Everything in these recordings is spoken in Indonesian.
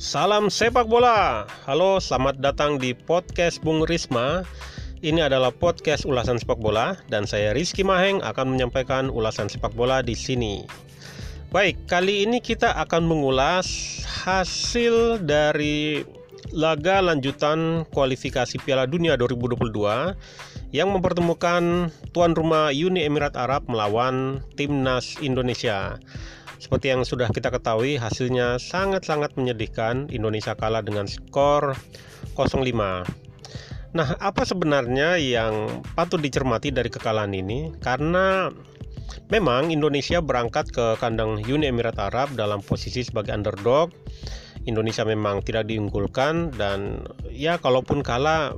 Salam sepak bola. Halo, selamat datang di podcast Bung Risma. Ini adalah podcast ulasan sepak bola dan saya Rizky Maheng akan menyampaikan ulasan sepak bola di sini. Baik, kali ini kita akan mengulas hasil dari laga lanjutan kualifikasi Piala Dunia 2022 yang mempertemukan tuan rumah Uni Emirat Arab melawan timnas Indonesia. Seperti yang sudah kita ketahui, hasilnya sangat-sangat menyedihkan. Indonesia kalah dengan skor 0-5. Nah, apa sebenarnya yang patut dicermati dari kekalahan ini? Karena memang Indonesia berangkat ke kandang Uni Emirat Arab dalam posisi sebagai underdog. Indonesia memang tidak diunggulkan dan ya kalaupun kalah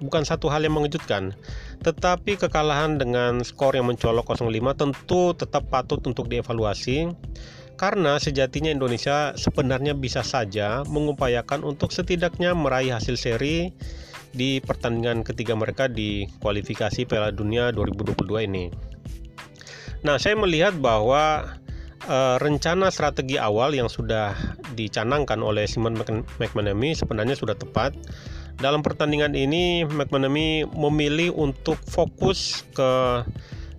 bukan satu hal yang mengejutkan. Tetapi kekalahan dengan skor yang mencolok 0-5 tentu tetap patut untuk dievaluasi karena sejatinya Indonesia sebenarnya bisa saja mengupayakan untuk setidaknya meraih hasil seri di pertandingan ketiga mereka di kualifikasi Piala Dunia 2022 ini. Nah, saya melihat bahwa e, rencana strategi awal yang sudah dicanangkan oleh Simon McManamy sebenarnya sudah tepat dalam pertandingan ini McManamy memilih untuk fokus ke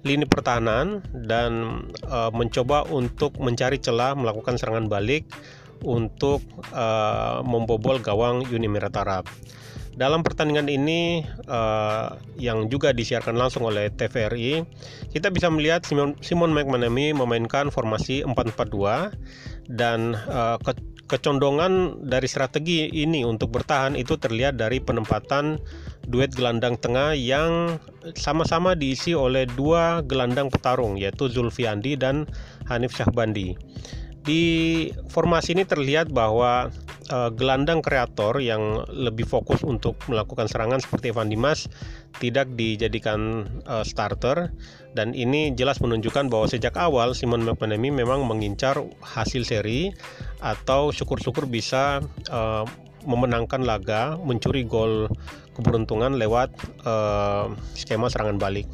lini pertahanan dan uh, mencoba untuk mencari celah melakukan serangan balik untuk uh, membobol gawang Uni Emirat Arab. Dalam pertandingan ini uh, yang juga disiarkan langsung oleh TVRI, kita bisa melihat Simon, Simon McManamy memainkan formasi 4-4-2 dan uh, ke kecondongan dari strategi ini untuk bertahan itu terlihat dari penempatan duet gelandang tengah yang sama-sama diisi oleh dua gelandang petarung yaitu Zulfiandi dan Hanif Syahbandi. Di formasi ini terlihat bahwa uh, gelandang kreator yang lebih fokus untuk melakukan serangan seperti Evan Dimas tidak dijadikan uh, starter dan ini jelas menunjukkan bahwa sejak awal Simon McManamy memang mengincar hasil seri atau syukur-syukur bisa uh, memenangkan laga, mencuri gol keberuntungan lewat uh, skema serangan balik.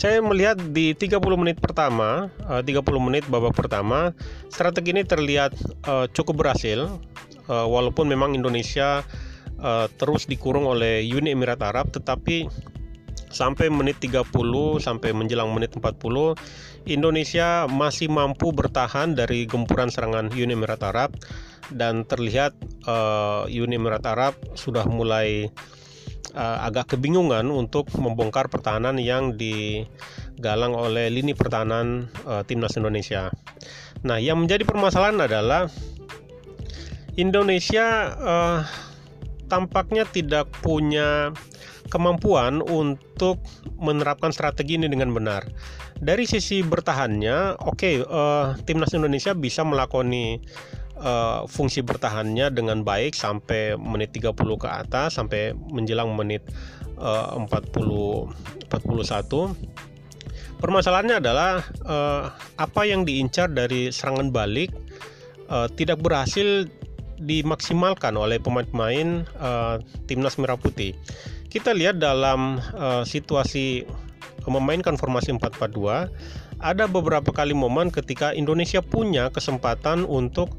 Saya melihat di 30 menit pertama, uh, 30 menit babak pertama, strategi ini terlihat uh, cukup berhasil uh, walaupun memang Indonesia uh, terus dikurung oleh Uni Emirat Arab tetapi sampai menit 30 sampai menjelang menit 40 Indonesia masih mampu bertahan dari gempuran serangan Uni Emirat Arab dan terlihat uh, Uni Emirat Arab sudah mulai uh, agak kebingungan untuk membongkar pertahanan yang digalang oleh lini pertahanan uh, timnas Indonesia. Nah, yang menjadi permasalahan adalah Indonesia uh, tampaknya tidak punya kemampuan untuk menerapkan strategi ini dengan benar. Dari sisi bertahannya, oke, okay, uh, timnas Indonesia bisa melakoni uh, fungsi bertahannya dengan baik sampai menit 30 ke atas sampai menjelang menit uh, 40 41 permasalahannya adalah uh, apa yang diincar dari serangan balik uh, tidak berhasil dimaksimalkan oleh pemain-pemain uh, timnas merah putih. Kita lihat dalam uh, situasi memainkan formasi 4-4-2 ada beberapa kali momen ketika Indonesia punya kesempatan untuk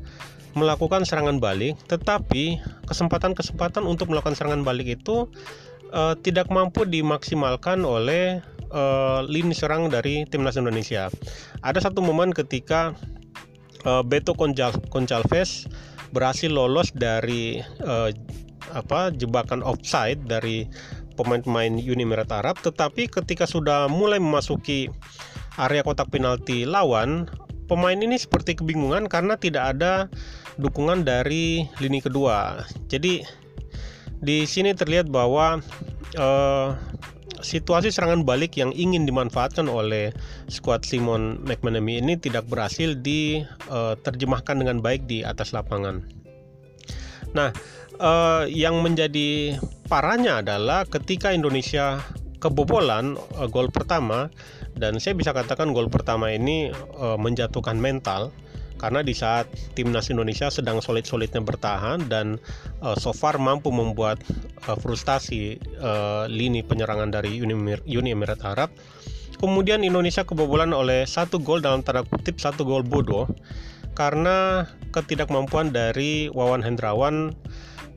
melakukan serangan balik, tetapi kesempatan-kesempatan untuk melakukan serangan balik itu uh, tidak mampu dimaksimalkan oleh uh, lini serang dari timnas Indonesia. Ada satu momen ketika uh, Beto Concalves berhasil lolos dari uh, apa jebakan offside dari pemain-pemain Uni Emirat Arab, tetapi ketika sudah mulai memasuki area kotak penalti lawan, pemain ini seperti kebingungan karena tidak ada dukungan dari lini kedua. Jadi di sini terlihat bahwa uh, situasi serangan balik yang ingin dimanfaatkan oleh skuad Simon McManamy ini tidak berhasil diterjemahkan uh, dengan baik di atas lapangan. Nah, uh, yang menjadi parahnya adalah ketika Indonesia kebobolan uh, gol pertama dan saya bisa katakan gol pertama ini uh, menjatuhkan mental karena di saat timnas Indonesia sedang solid-solidnya bertahan dan uh, so far mampu membuat uh, frustasi uh, lini penyerangan dari Uni, Uni Emirat Arab kemudian Indonesia kebobolan oleh satu gol dalam tanda kutip satu gol bodoh karena ketidakmampuan dari Wawan Hendrawan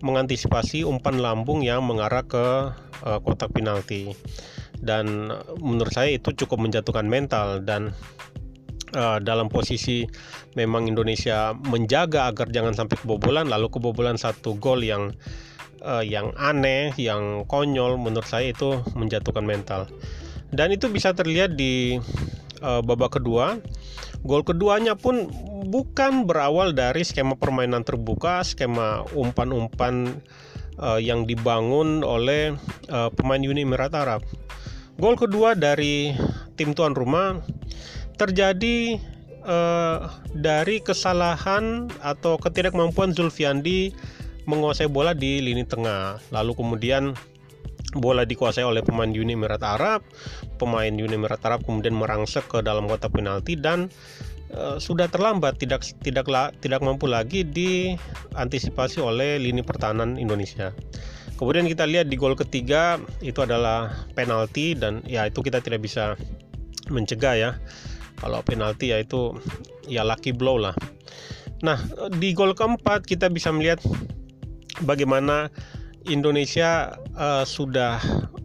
mengantisipasi umpan lambung yang mengarah ke uh, kotak penalti dan menurut saya itu cukup menjatuhkan mental dan uh, dalam posisi memang Indonesia menjaga agar jangan sampai kebobolan lalu kebobolan satu gol yang uh, yang aneh, yang konyol menurut saya itu menjatuhkan mental. Dan itu bisa terlihat di uh, babak kedua. Gol keduanya pun bukan berawal dari skema permainan terbuka, skema umpan-umpan uh, yang dibangun oleh uh, pemain Uni Emirat Arab. Gol kedua dari tim tuan rumah terjadi uh, dari kesalahan atau ketidakmampuan Zulfiandi menguasai bola di lini tengah. Lalu kemudian bola dikuasai oleh pemain Uni Emirat Arab. Pemain Uni Emirat Arab kemudian merangsek ke dalam kotak penalti dan uh, sudah terlambat tidak tidak tidak mampu lagi diantisipasi oleh lini pertahanan Indonesia. Kemudian kita lihat di gol ketiga itu adalah penalti dan ya itu kita tidak bisa mencegah ya. Kalau penalti ya itu ya lucky blow lah. Nah, di gol keempat kita bisa melihat bagaimana Indonesia uh, sudah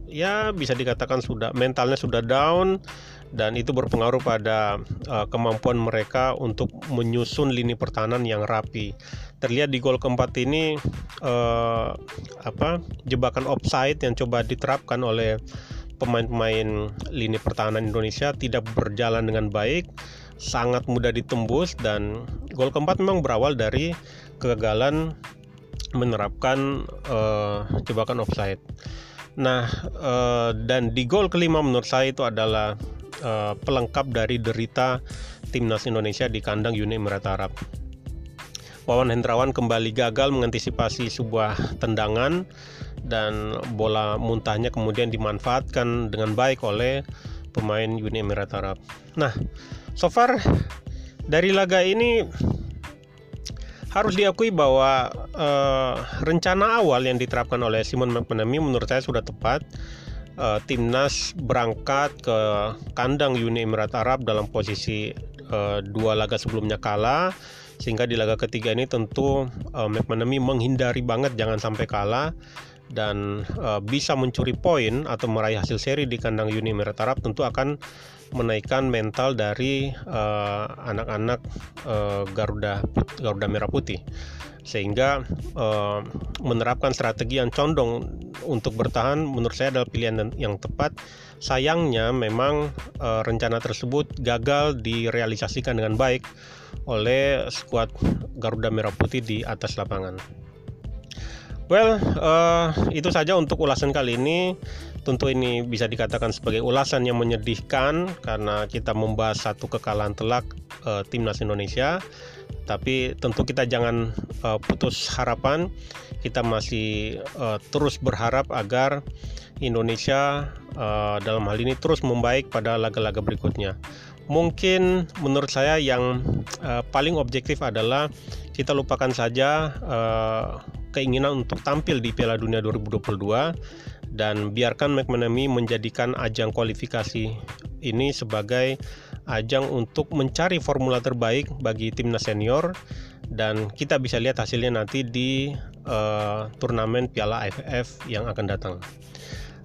ya bisa dikatakan sudah mentalnya sudah down dan itu berpengaruh pada uh, kemampuan mereka untuk menyusun lini pertahanan yang rapi. Terlihat di gol keempat ini uh, apa jebakan offside yang coba diterapkan oleh pemain-pemain lini pertahanan Indonesia tidak berjalan dengan baik, sangat mudah ditembus dan gol keempat memang berawal dari kegagalan menerapkan uh, jebakan offside. Nah, uh, dan di gol kelima menurut saya itu adalah uh, pelengkap dari derita timnas Indonesia di kandang Uni Emirat Arab. Wawan Hendrawan kembali gagal mengantisipasi sebuah tendangan dan bola muntahnya kemudian dimanfaatkan dengan baik oleh pemain Uni Emirat Arab. Nah, so far dari laga ini harus diakui bahwa uh, rencana awal yang diterapkan oleh Simon McManamy menurut saya sudah tepat. Uh, timnas berangkat ke kandang Uni Emirat Arab dalam posisi uh, dua laga sebelumnya kalah sehingga di laga ketiga ini tentu uh, McManamy menghindari banget jangan sampai kalah dan uh, bisa mencuri poin atau meraih hasil seri di kandang Uni Emirat Arab tentu akan menaikkan mental dari eh, anak-anak uh, Garuda Garuda Merah Putih sehingga uh, menerapkan strategi yang condong untuk bertahan menurut saya adalah pilihan yang tepat. Sayangnya memang uh, rencana tersebut gagal direalisasikan dengan baik oleh skuad Garuda Merah Putih di atas lapangan. Well, uh, itu saja untuk ulasan kali ini. Tentu ini bisa dikatakan sebagai ulasan yang menyedihkan karena kita membahas satu kekalahan telak uh, timnas Indonesia. Tapi tentu kita jangan uh, putus harapan. Kita masih uh, terus berharap agar Indonesia uh, dalam hal ini terus membaik pada laga-laga berikutnya. Mungkin menurut saya yang uh, paling objektif adalah kita lupakan saja uh, keinginan untuk tampil di Piala Dunia 2022 dan biarkan McManamy menjadikan ajang kualifikasi ini sebagai ajang untuk mencari formula terbaik bagi timnas senior dan kita bisa lihat hasilnya nanti di uh, turnamen Piala AFF yang akan datang.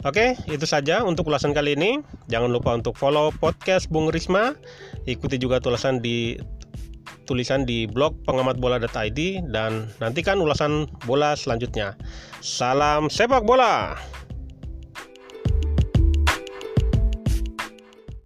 Oke, itu saja untuk ulasan kali ini. Jangan lupa untuk follow podcast Bung Risma. Ikuti juga tulisan di tulisan di blog pengamatbola.id dan nantikan ulasan bola selanjutnya. Salam sepak bola.